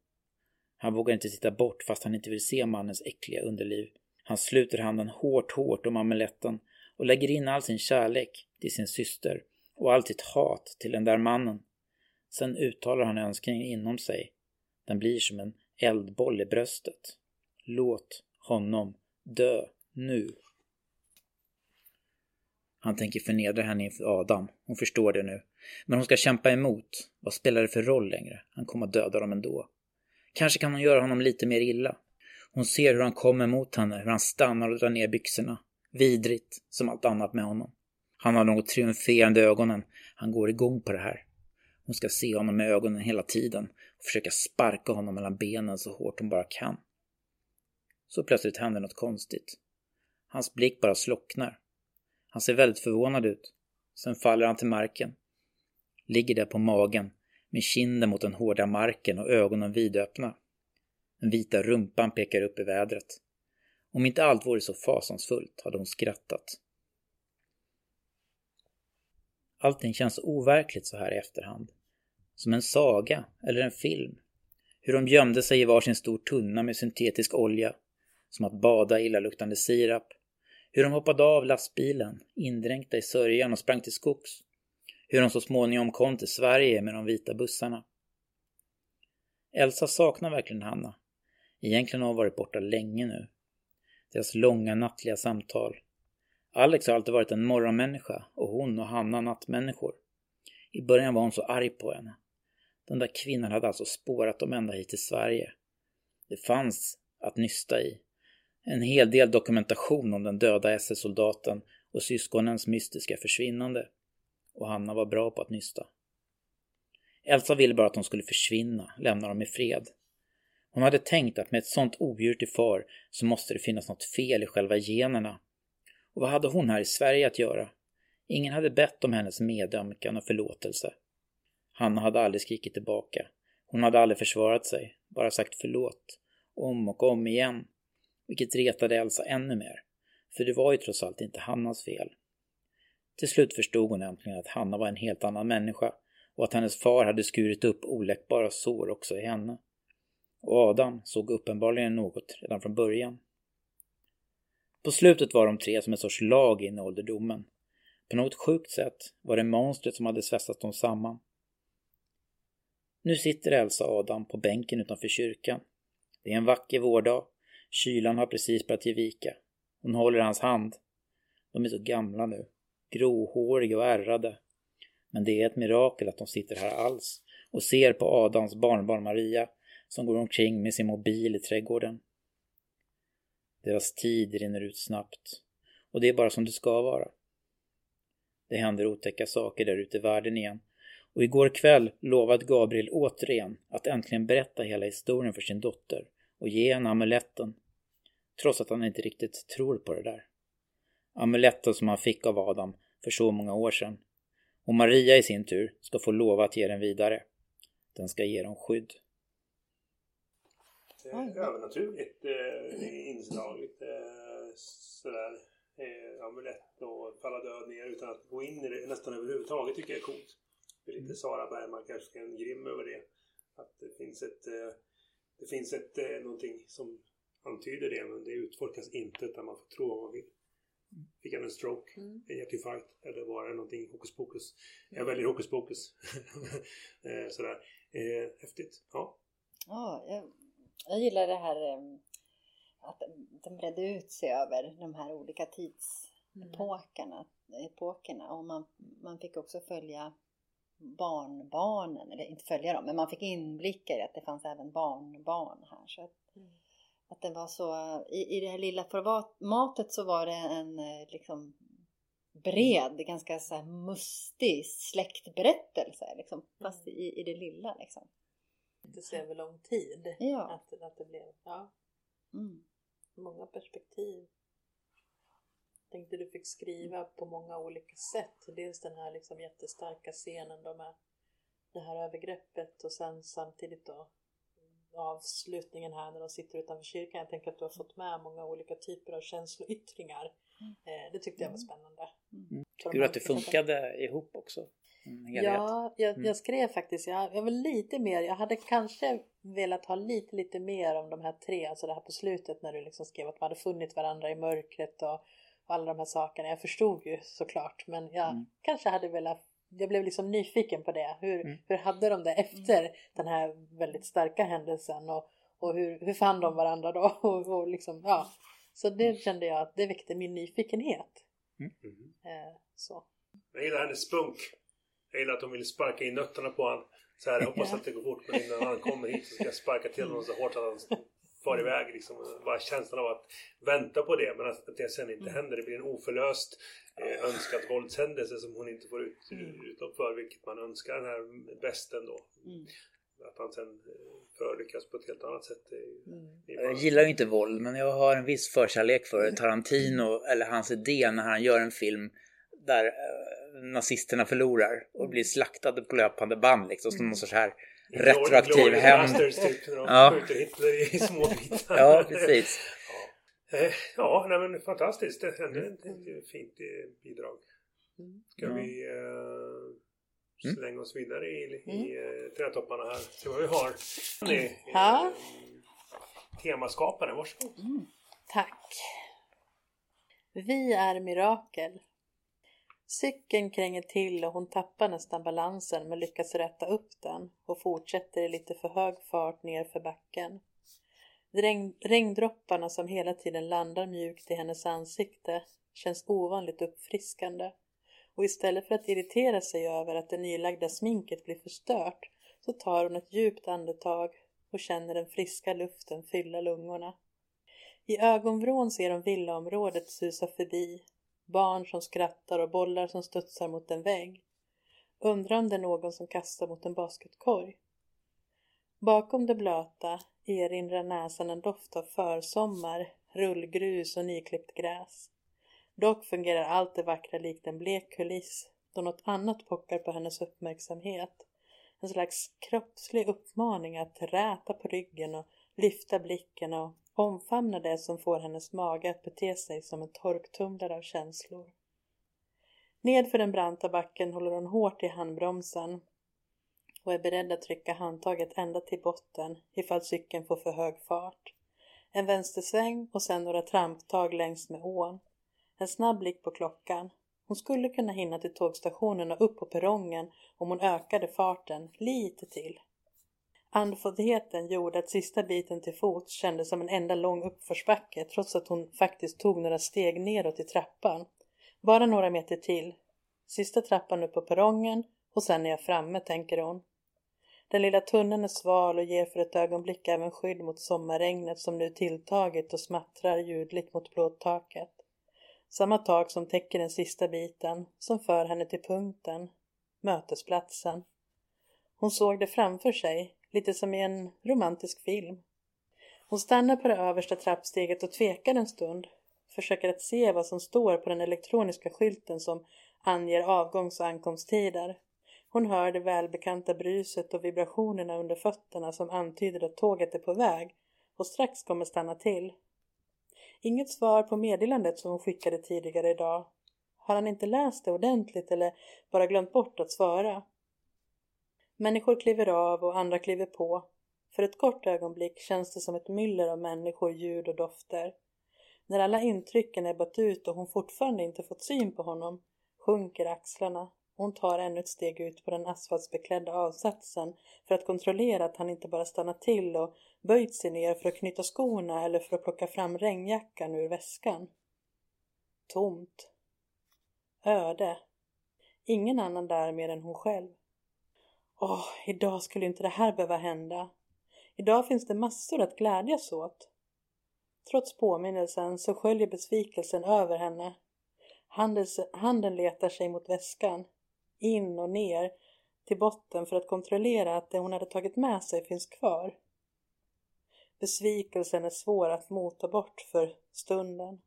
Han vågar inte titta bort fast han inte vill se mannens äckliga underliv. Han sluter handen hårt, hårt om amuletten och lägger in all sin kärlek till sin syster och allt sitt hat till den där mannen. Sen uttalar han önskningen inom sig. Den blir som en eldboll i bröstet. Låt honom dö nu. Han tänker förnedra henne inför Adam. Hon förstår det nu. Men hon ska kämpa emot. Vad spelar det för roll längre? Han kommer att döda dem ändå. Kanske kan hon göra honom lite mer illa. Hon ser hur han kommer mot henne, hur han stannar och drar ner byxorna. Vidrigt, som allt annat med honom. Han har något triumferande i ögonen. Han går igång på det här. Hon ska se honom med ögonen hela tiden och försöka sparka honom mellan benen så hårt hon bara kan. Så plötsligt händer något konstigt. Hans blick bara slocknar. Han ser väldigt förvånad ut. Sen faller han till marken. Ligger där på magen med kinden mot den hårda marken och ögonen vidöppna. Den vita rumpan pekar upp i vädret. Om inte allt vore så fasansfullt hade hon skrattat. Allting känns overkligt så här i efterhand. Som en saga eller en film. Hur de gömde sig i varsin stor tunna med syntetisk olja. Som att bada i illaluktande sirap. Hur de hoppade av lastbilen, indränkta i sörjan och sprang till skogs. Hur de så småningom kom till Sverige med de vita bussarna. Elsa saknar verkligen Hanna. Egentligen har hon varit borta länge nu. Deras långa nattliga samtal. Alex har alltid varit en morgonmänniska och hon och Hanna nattmänniskor. I början var hon så arg på henne. Den där kvinnan hade alltså spårat dem ända hit till Sverige. Det fanns att nysta i. En hel del dokumentation om den döda SS-soldaten och syskonens mystiska försvinnande. Och Hanna var bra på att nysta. Elsa ville bara att de skulle försvinna, lämna dem i fred. Hon hade tänkt att med ett sånt odjur till far så måste det finnas något fel i själva generna. Och vad hade hon här i Sverige att göra? Ingen hade bett om hennes medömkan och förlåtelse. Hanna hade aldrig skrikit tillbaka. Hon hade aldrig försvarat sig, bara sagt förlåt. Om och om igen. Vilket retade Elsa ännu mer. För det var ju trots allt inte Hannas fel. Till slut förstod hon äntligen att Hanna var en helt annan människa och att hennes far hade skurit upp oläckbara sår också i henne. Och Adam såg uppenbarligen något redan från början. På slutet var de tre som en sorts lag in i ålderdomen. På något sjukt sätt var det monstret som hade svetsat dem samman. Nu sitter Elsa och Adam på bänken utanför kyrkan. Det är en vacker vårdag. Kylan har precis börjat ge vika. Hon håller hans hand. De är så gamla nu. Gråhåriga och ärrade. Men det är ett mirakel att de sitter här alls och ser på Adams barnbarn Maria som går omkring med sin mobil i trädgården. Deras tid rinner ut snabbt och det är bara som det ska vara. Det händer otäcka saker där ute i världen igen och igår kväll lovade Gabriel återigen att äntligen berätta hela historien för sin dotter och ge henne amuletten trots att han inte riktigt tror på det där. Amuletten som han fick av Adam för så många år sedan. Och Maria i sin tur ska få lova att ge den vidare. Den ska ge dem skydd. Övernaturligt eh, inslag. Lite eh, sådär eh, amulett och falla död ner utan att gå in i det nästan överhuvudtaget tycker jag är coolt. Det är lite. Sara Bergman kanske en grimma över det. Att det finns ett, eh, det finns ett, eh, någonting som antyder det men det utforskas inte utan man får tro vad man vill. Fick han en stroke, mm. en hjärtinfarkt eller var det någonting hokus pokus? Jag väljer hokus pokus. Eh, sådär. Eh, häftigt. Ja. Ja, jag, jag gillar det här eh, att den bredde ut sig över de här olika tidsepokerna. Mm. Och man, man fick också följa barnbarnen, eller inte följa dem, men man fick inblickar i att det fanns även barnbarn här. Så att, mm. Att det var så, i, i det här lilla formatet så var det en eh, liksom bred, ganska så här mustig släktberättelse liksom, fast mm. i, i det lilla liksom. Det ser över lång tid. Ja. Att, att det blev, ja. Mm. Många perspektiv. tänkte du fick skriva på många olika sätt. Dels den här liksom jättestarka scenen då med det här övergreppet och sen samtidigt då avslutningen här när de sitter utanför kyrkan. Jag tänker att du har fått med många olika typer av känsloyttringar. Mm. Eh, det tyckte jag var spännande. Mm. Tycker du att det funkade ihop också? Ja, jag, mm. jag, skrev faktiskt, jag, jag var lite mer, jag hade kanske velat ha lite, lite mer om de här tre, alltså det här på slutet när du liksom skrev att man hade funnit varandra i mörkret och, och alla de här sakerna. Jag förstod ju såklart, men jag mm. kanske hade velat jag blev liksom nyfiken på det. Hur, mm. hur hade de det efter mm. den här väldigt starka händelsen och, och hur, hur fann de varandra då? Och, och liksom, ja. Så det mm. kände jag att det väckte min nyfikenhet. Mm. Eh, så. Jag gillar hennes spunk. Jag gillar att de vill sparka in nötterna på honom. Så här, jag hoppas att det går fort men innan han kommer hit så ska jag sparka till honom så hårt att han far iväg. Liksom. Bara känslan av att vänta på det men att det sen inte mm. händer. Det blir en oförlöst eh, önskad våldshändelse som hon inte får ut, mm. utlopp för. Vilket man önskar den här bästen då. Mm. Att han sen eh, föryckas på ett helt annat sätt. Mm. Jag gillar ju inte våld men jag har en viss förkärlek för Tarantino eller hans idé när han gör en film där eh, nazisterna förlorar och blir slaktade på löpande band liksom som mm. någon sorts här retroaktiv hämnd. Typ, ja. skjuter Hitler i små bitar. ja, precis. Ja, eh, ja nej, men fantastiskt. Det är mm. ett fint eh, bidrag. Ska mm. vi uh, slänga oss vidare i, i uh, trädtopparna här. Se vad vi har. Ni, ja. Temaskapare, varsågod. Mm. Tack. Vi är mirakel. Cykeln kränger till och hon tappar nästan balansen men lyckas rätta upp den och fortsätter i lite för hög fart ner för backen. Regn, regndropparna som hela tiden landar mjukt i hennes ansikte känns ovanligt uppfriskande och istället för att irritera sig över att det nylagda sminket blir förstört så tar hon ett djupt andetag och känner den friska luften fylla lungorna. I ögonvrån ser hon villaområdet susa förbi barn som skrattar och bollar som studsar mot en vägg. Undrar om det är någon som kastar mot en basketkorg. Bakom det blöta erinrar näsan en doft av försommar, rullgrus och nyklippt gräs. Dock fungerar allt det vackra likt en blek kuliss då något annat pockar på hennes uppmärksamhet. En slags kroppslig uppmaning att räta på ryggen och lyfta blicken och omfamna det som får hennes mage att bete sig som en torktumlare av känslor. Nedför den branta backen håller hon hårt i handbromsen och är beredd att trycka handtaget ända till botten ifall cykeln får för hög fart. En vänstersväng och sen några tramptag längs med ån. En snabb blick på klockan. Hon skulle kunna hinna till tågstationen och upp på perrongen om hon ökade farten lite till. Andfåddheten gjorde att sista biten till fots kändes som en enda lång uppförsbacke trots att hon faktiskt tog några steg neråt i trappan. Bara några meter till. Sista trappan upp på perrongen och sen är jag framme, tänker hon. Den lilla tunneln är sval och ger för ett ögonblick även skydd mot sommarregnet som nu tilltagit och smattrar ljudligt mot plåttaket. Samma tak som täcker den sista biten, som för henne till punkten, mötesplatsen. Hon såg det framför sig, lite som i en romantisk film. Hon stannar på det översta trappsteget och tvekar en stund. Försöker att se vad som står på den elektroniska skylten som anger avgångs och ankomsttider. Hon hör det välbekanta bruset och vibrationerna under fötterna som antyder att tåget är på väg och strax kommer stanna till. Inget svar på meddelandet som hon skickade tidigare idag. Har han inte läst det ordentligt eller bara glömt bort att svara? Människor kliver av och andra kliver på. För ett kort ögonblick känns det som ett myller av människor, ljud och dofter. När alla intrycken ebbat ut och hon fortfarande inte fått syn på honom sjunker axlarna. Hon tar ännu ett steg ut på den asfaltsbeklädda avsatsen för att kontrollera att han inte bara stannat till och böjt sig ner för att knyta skorna eller för att plocka fram regnjackan ur väskan. Tomt. Öde. Ingen annan där mer än hon själv. Åh, idag skulle inte det här behöva hända. Idag finns det massor att glädjas åt. Trots påminnelsen så sköljer besvikelsen över henne. handen letar sig mot väskan, in och ner till botten för att kontrollera att det hon hade tagit med sig finns kvar. Besvikelsen är svår att mota bort för stunden.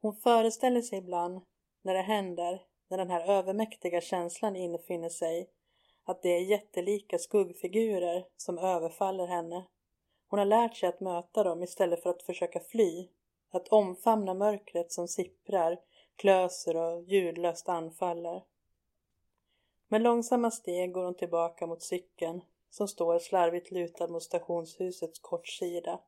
Hon föreställer sig ibland när det händer, när den här övermäktiga känslan infinner sig, att det är jättelika skuggfigurer som överfaller henne. Hon har lärt sig att möta dem istället för att försöka fly, att omfamna mörkret som sipprar, klöser och ljudlöst anfaller. Med långsamma steg går hon tillbaka mot cykeln som står slarvigt lutad mot stationshusets kortsida.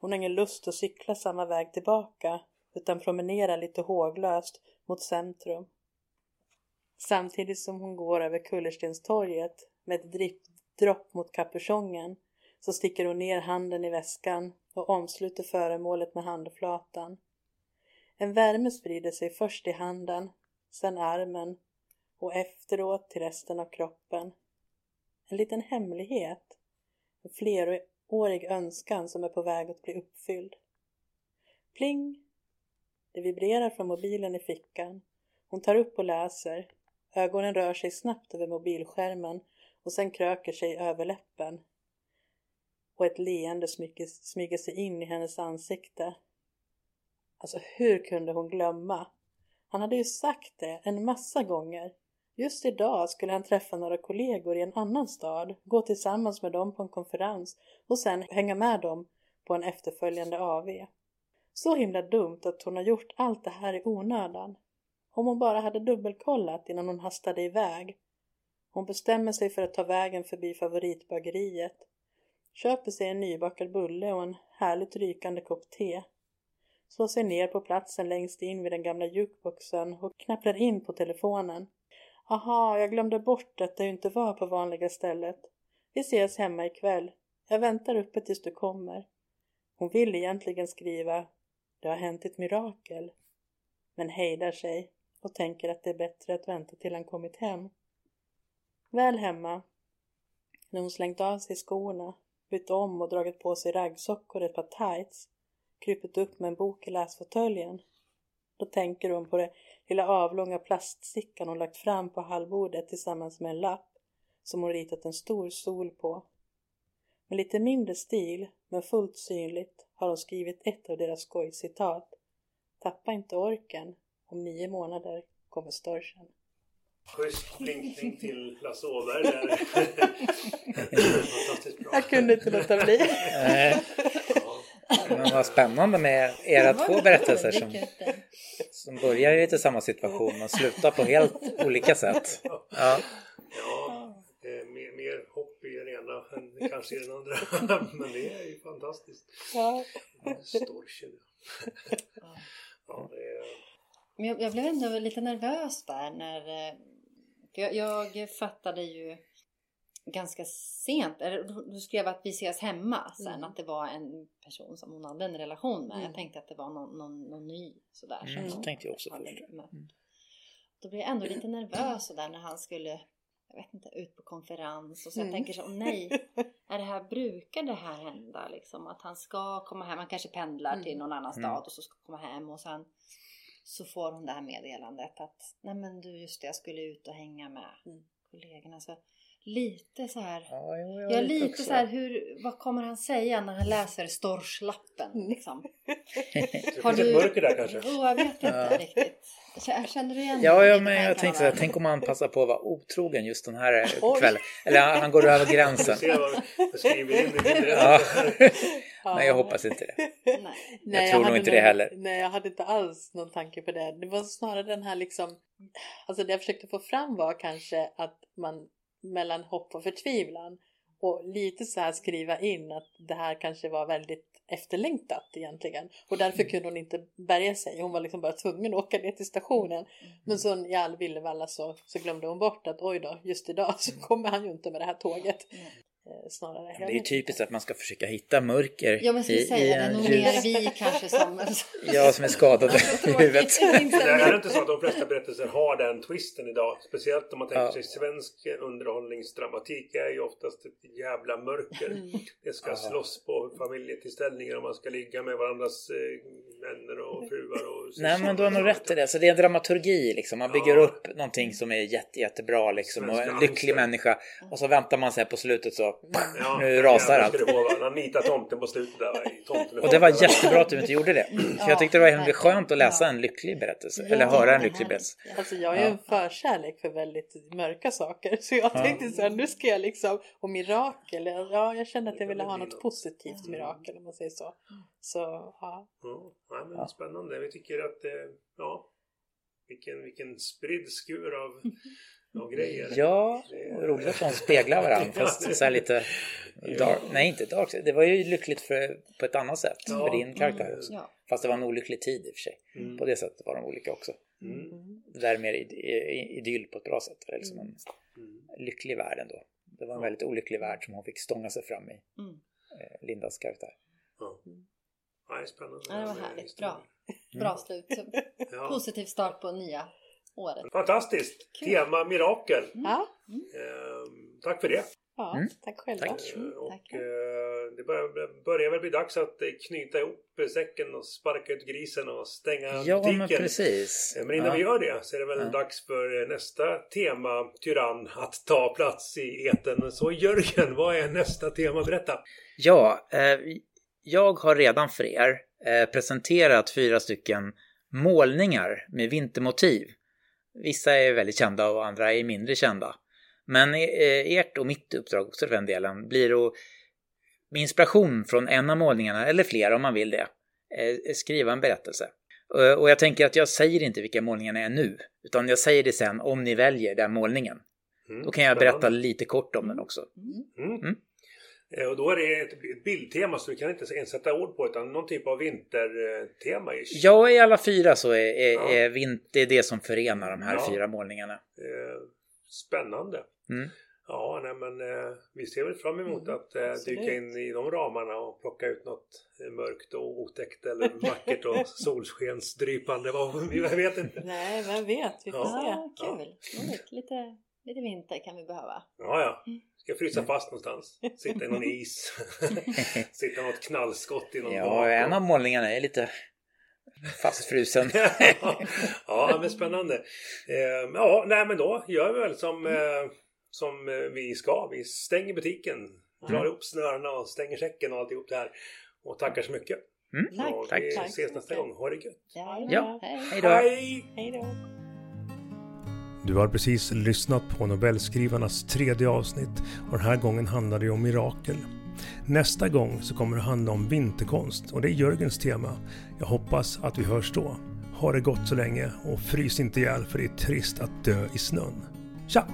Hon har ingen lust att cykla samma väg tillbaka utan promenerar lite håglöst mot centrum. Samtidigt som hon går över Kullerstenstorget med ett drippdropp mot kapuschongen så sticker hon ner handen i väskan och omsluter föremålet med handflatan. En värme sprider sig först i handen, sen armen och efteråt till resten av kroppen. En liten hemlighet, en flerårig önskan som är på väg att bli uppfylld. Pling! Det vibrerar från mobilen i fickan. Hon tar upp och läser. Ögonen rör sig snabbt över mobilskärmen och sen kröker sig överläppen. Och ett leende smyger, smyger sig in i hennes ansikte. Alltså hur kunde hon glömma? Han hade ju sagt det en massa gånger. Just idag skulle han träffa några kollegor i en annan stad, gå tillsammans med dem på en konferens och sen hänga med dem på en efterföljande AV. Så himla dumt att hon har gjort allt det här i onödan. Om hon bara hade dubbelkollat innan hon hastade iväg. Hon bestämmer sig för att ta vägen förbi favoritbageriet. Köper sig en nybakad bulle och en härligt rykande kopp te. Slår sig ner på platsen längst in vid den gamla jukeboxen och knappar in på telefonen. Aha, jag glömde bort att det inte var på vanliga stället. Vi ses hemma ikväll. Jag väntar uppe tills du kommer. Hon vill egentligen skriva Det har hänt ett mirakel. Men hejdar sig och tänker att det är bättre att vänta till han kommit hem. Väl hemma, när hon slängt av sig skorna, bytt om och dragit på sig raggsockor och ett par tights, krypit upp med en bok i läsfåtöljen. Då tänker hon på det lilla avlånga plaststickan hon lagt fram på hallbordet tillsammans med en lapp som hon ritat en stor sol på. Med lite mindre stil, men fullt synligt, har hon skrivit ett av deras skojcitat. Tappa inte orken, om nio månader kommer storchen. Schysst blinkning till Lasse Åberg där. Fantastiskt bra. Jag kunde inte låta bli. Men vad spännande med era två berättelser som, som börjar i lite samma situation men slutar på helt olika sätt. Ja. Ja, det är mer, mer hopp i den ena än kanske i den andra. Men det är ju fantastiskt. Ja. Storchen. Ja, det är... Men jag, jag blev ändå lite nervös där när... eh, För jag, jag fattade ju ganska sent, eller du skrev att vi ses hemma sen, Mm. att det var en person som hon hade en relation med. Mm. Jag tänkte att det var någon, någon, någon ny sådär. Mm, så tänkte jag också först. Mm. Då blev jag ändå lite nervös sådär när han skulle, jag vet inte, ut på konferens. Och så jag Mm. tänker så, nej, är det här, brukar det här hända liksom? Att han ska komma hem, han kanske pendlar till Mm. någon annan Mm. stad och så ska komma hem och sen så får hon det här meddelandet att nej men du just det, jag skulle ut och hänga med Mm. kollegorna. Så lite så här. Ja, jo, Jag är lite också. så här, hur, vad kommer han säga när han läser storslappen liksom? Det Har finns ett du- mörker där kanske. Oh, jag vet inte Ja. riktigt. Känner du igen Ja, ja men jag tänkte så här, tänk om han passar på att vara otrogen just den här Oj. kvällen. Eller han han går över gränsen. du Ja. Nej, jag hoppas inte det. Nej. Jag tror nog hade inte det heller. Nej, jag hade inte alls någon tanke på det. Det var snarare den här liksom... Alltså det jag försökte få fram var kanske att man mellan hopp och förtvivlan och lite så här skriva in att det här kanske var väldigt efterlängtat egentligen. Och därför kunde hon inte bärga sig. Hon var liksom bara tvungen att åka ner till stationen. Men så i all villevalla så, så glömde hon bort att oj då, just idag så kommer han ju inte med det här tåget. Eh, snarare. Men det är ju typiskt att man ska försöka hitta mörker Ja men ska vi säga det, en nog ljus- mer vi kanske som... Jag som är skadad i huvudet. Det är inte så att de flesta berättelser har den twisten idag. Speciellt om man tänker Ja. sig svensk underhållningsdramatik är ju oftast ett jävla mörker. Mm. Det ska Ja. slåss på familjetillställningar och man ska ligga med varandras eh, vänner och fruar och Nej men du har nog rätt i det. Så det är en dramaturgi liksom. Man bygger Ja. upp någonting som är jätte, jättebra liksom. Och en lycklig människa. Och så väntar man sig på slutet så. Ja, Nu rasar allt. Han nitar tomten på slutet där. Tomten Och det var jättebra att du inte gjorde det. För jag tyckte det var skönt att läsa Ja. en lycklig berättelse. Ja, Eller höra en lycklig berättelse. Alltså jag har ju Ja. en förkärlek för väldigt mörka saker. Så jag Ja. tänkte så här, nu ska jag liksom, och mirakel, ja jag kände att jag ville ha något positivt mirakel om man säger så. Så ja. Ja, nej, men Ja. spännande. Vi tycker att, eh, ja, vilken, vilken spridd skur av, grejer. Ja, roligt att de speglar varandra. Fast så här lite dark. Nej, inte dark. Det var ju lyckligt för, på ett annat sätt. Ja. För din karaktär också. Ja. Fast det var en olycklig tid i och för sig. Mm. På det sättet var de olika också. Mm. Det där är mer idyll på ett bra sätt. Det är liksom en Mm. lycklig värld ändå. Det var en väldigt olycklig värld som hon fick stånga sig fram i. Mm. eh, Lindas karaktär. Ja. Nej, spännande. Ja, det var härligt. Bra. Bra slut. Positiv start på nya året. Fantastiskt! Kul. Tema mirakel. Ja, Ehm, tack för det. ja Mm. tack själva. Tack. Mm, Eh, och tack. eh, det börjar, börjar väl bli dags att eh, knyta ihop säcken och sparka ut grisen och stänga Ja, butiken. men precis. Eh, Men innan Ja. vi gör det så är det väl Ja. dags för eh, nästa tema, tyrann, att ta plats i eten. Så Jörgen, vad är nästa tema? Berätta! Ja, eh, jag har redan för er eh, presenterat fyra stycken målningar med vintermotiv. Vissa är väldigt kända och andra är mindre kända. Men eh, ert och mitt uppdrag också för den delen blir att med inspiration från en av målningarna, eller flera om man vill det, eh, skriva en berättelse. Eh, Och jag tänker att jag säger inte vilka målningarna är nu, utan jag säger det sen om ni väljer den målningen. Mm, Då kan jag berätta lite kort om den också. Mm. Mm. Eh, Och då är det ett bildtema så du kan inte ens sätta ord på utan någon typ av vintertema. ish. Ja, i alla fyra så är, är, Ja. är vint, det är det som förenar de här Ja. fyra målningarna. Eh, Spännande! Mm. Ja, nej, men eh, vi ser väl fram emot Mm, att eh, absolut. dyka in i de ramarna och plocka ut något mörkt och otäckt eller vackert och solskensdrypande. Vad, jag vet inte. Nej, vem vet, vi får Ja. se. Ja, kul. Roligt. Lite, lite vinter kan vi behöva. Ja, ja. Mm. Ska frysa fast någonstans. Sitta i någon is. Sitta i något knallskott i någon Ja, bak. en av målningarna är lite fastfrusen. ja, men spännande. Eh, ja, nej men då gör vi väl som, Mm. eh, som eh, vi ska. Vi stänger butiken, drar Mm. ihop snörena och stänger säcken och alltihop det här. Och tackar så mycket. Mm. Tack. och vi Tack ses nästa gång. Ha det gött! Ja, Ja. Hej. Hej då! Hej! Hej då. Du har precis lyssnat på Nobelskrivarnas tredje avsnitt och den här gången handlar det om mirakel. Nästa gång så kommer det handla om vinterkonst och det är Jörgens tema. Jag hoppas att vi hörs då. Ha det gott så länge och frys inte ihjäl för det är trist att dö i snön. Tja!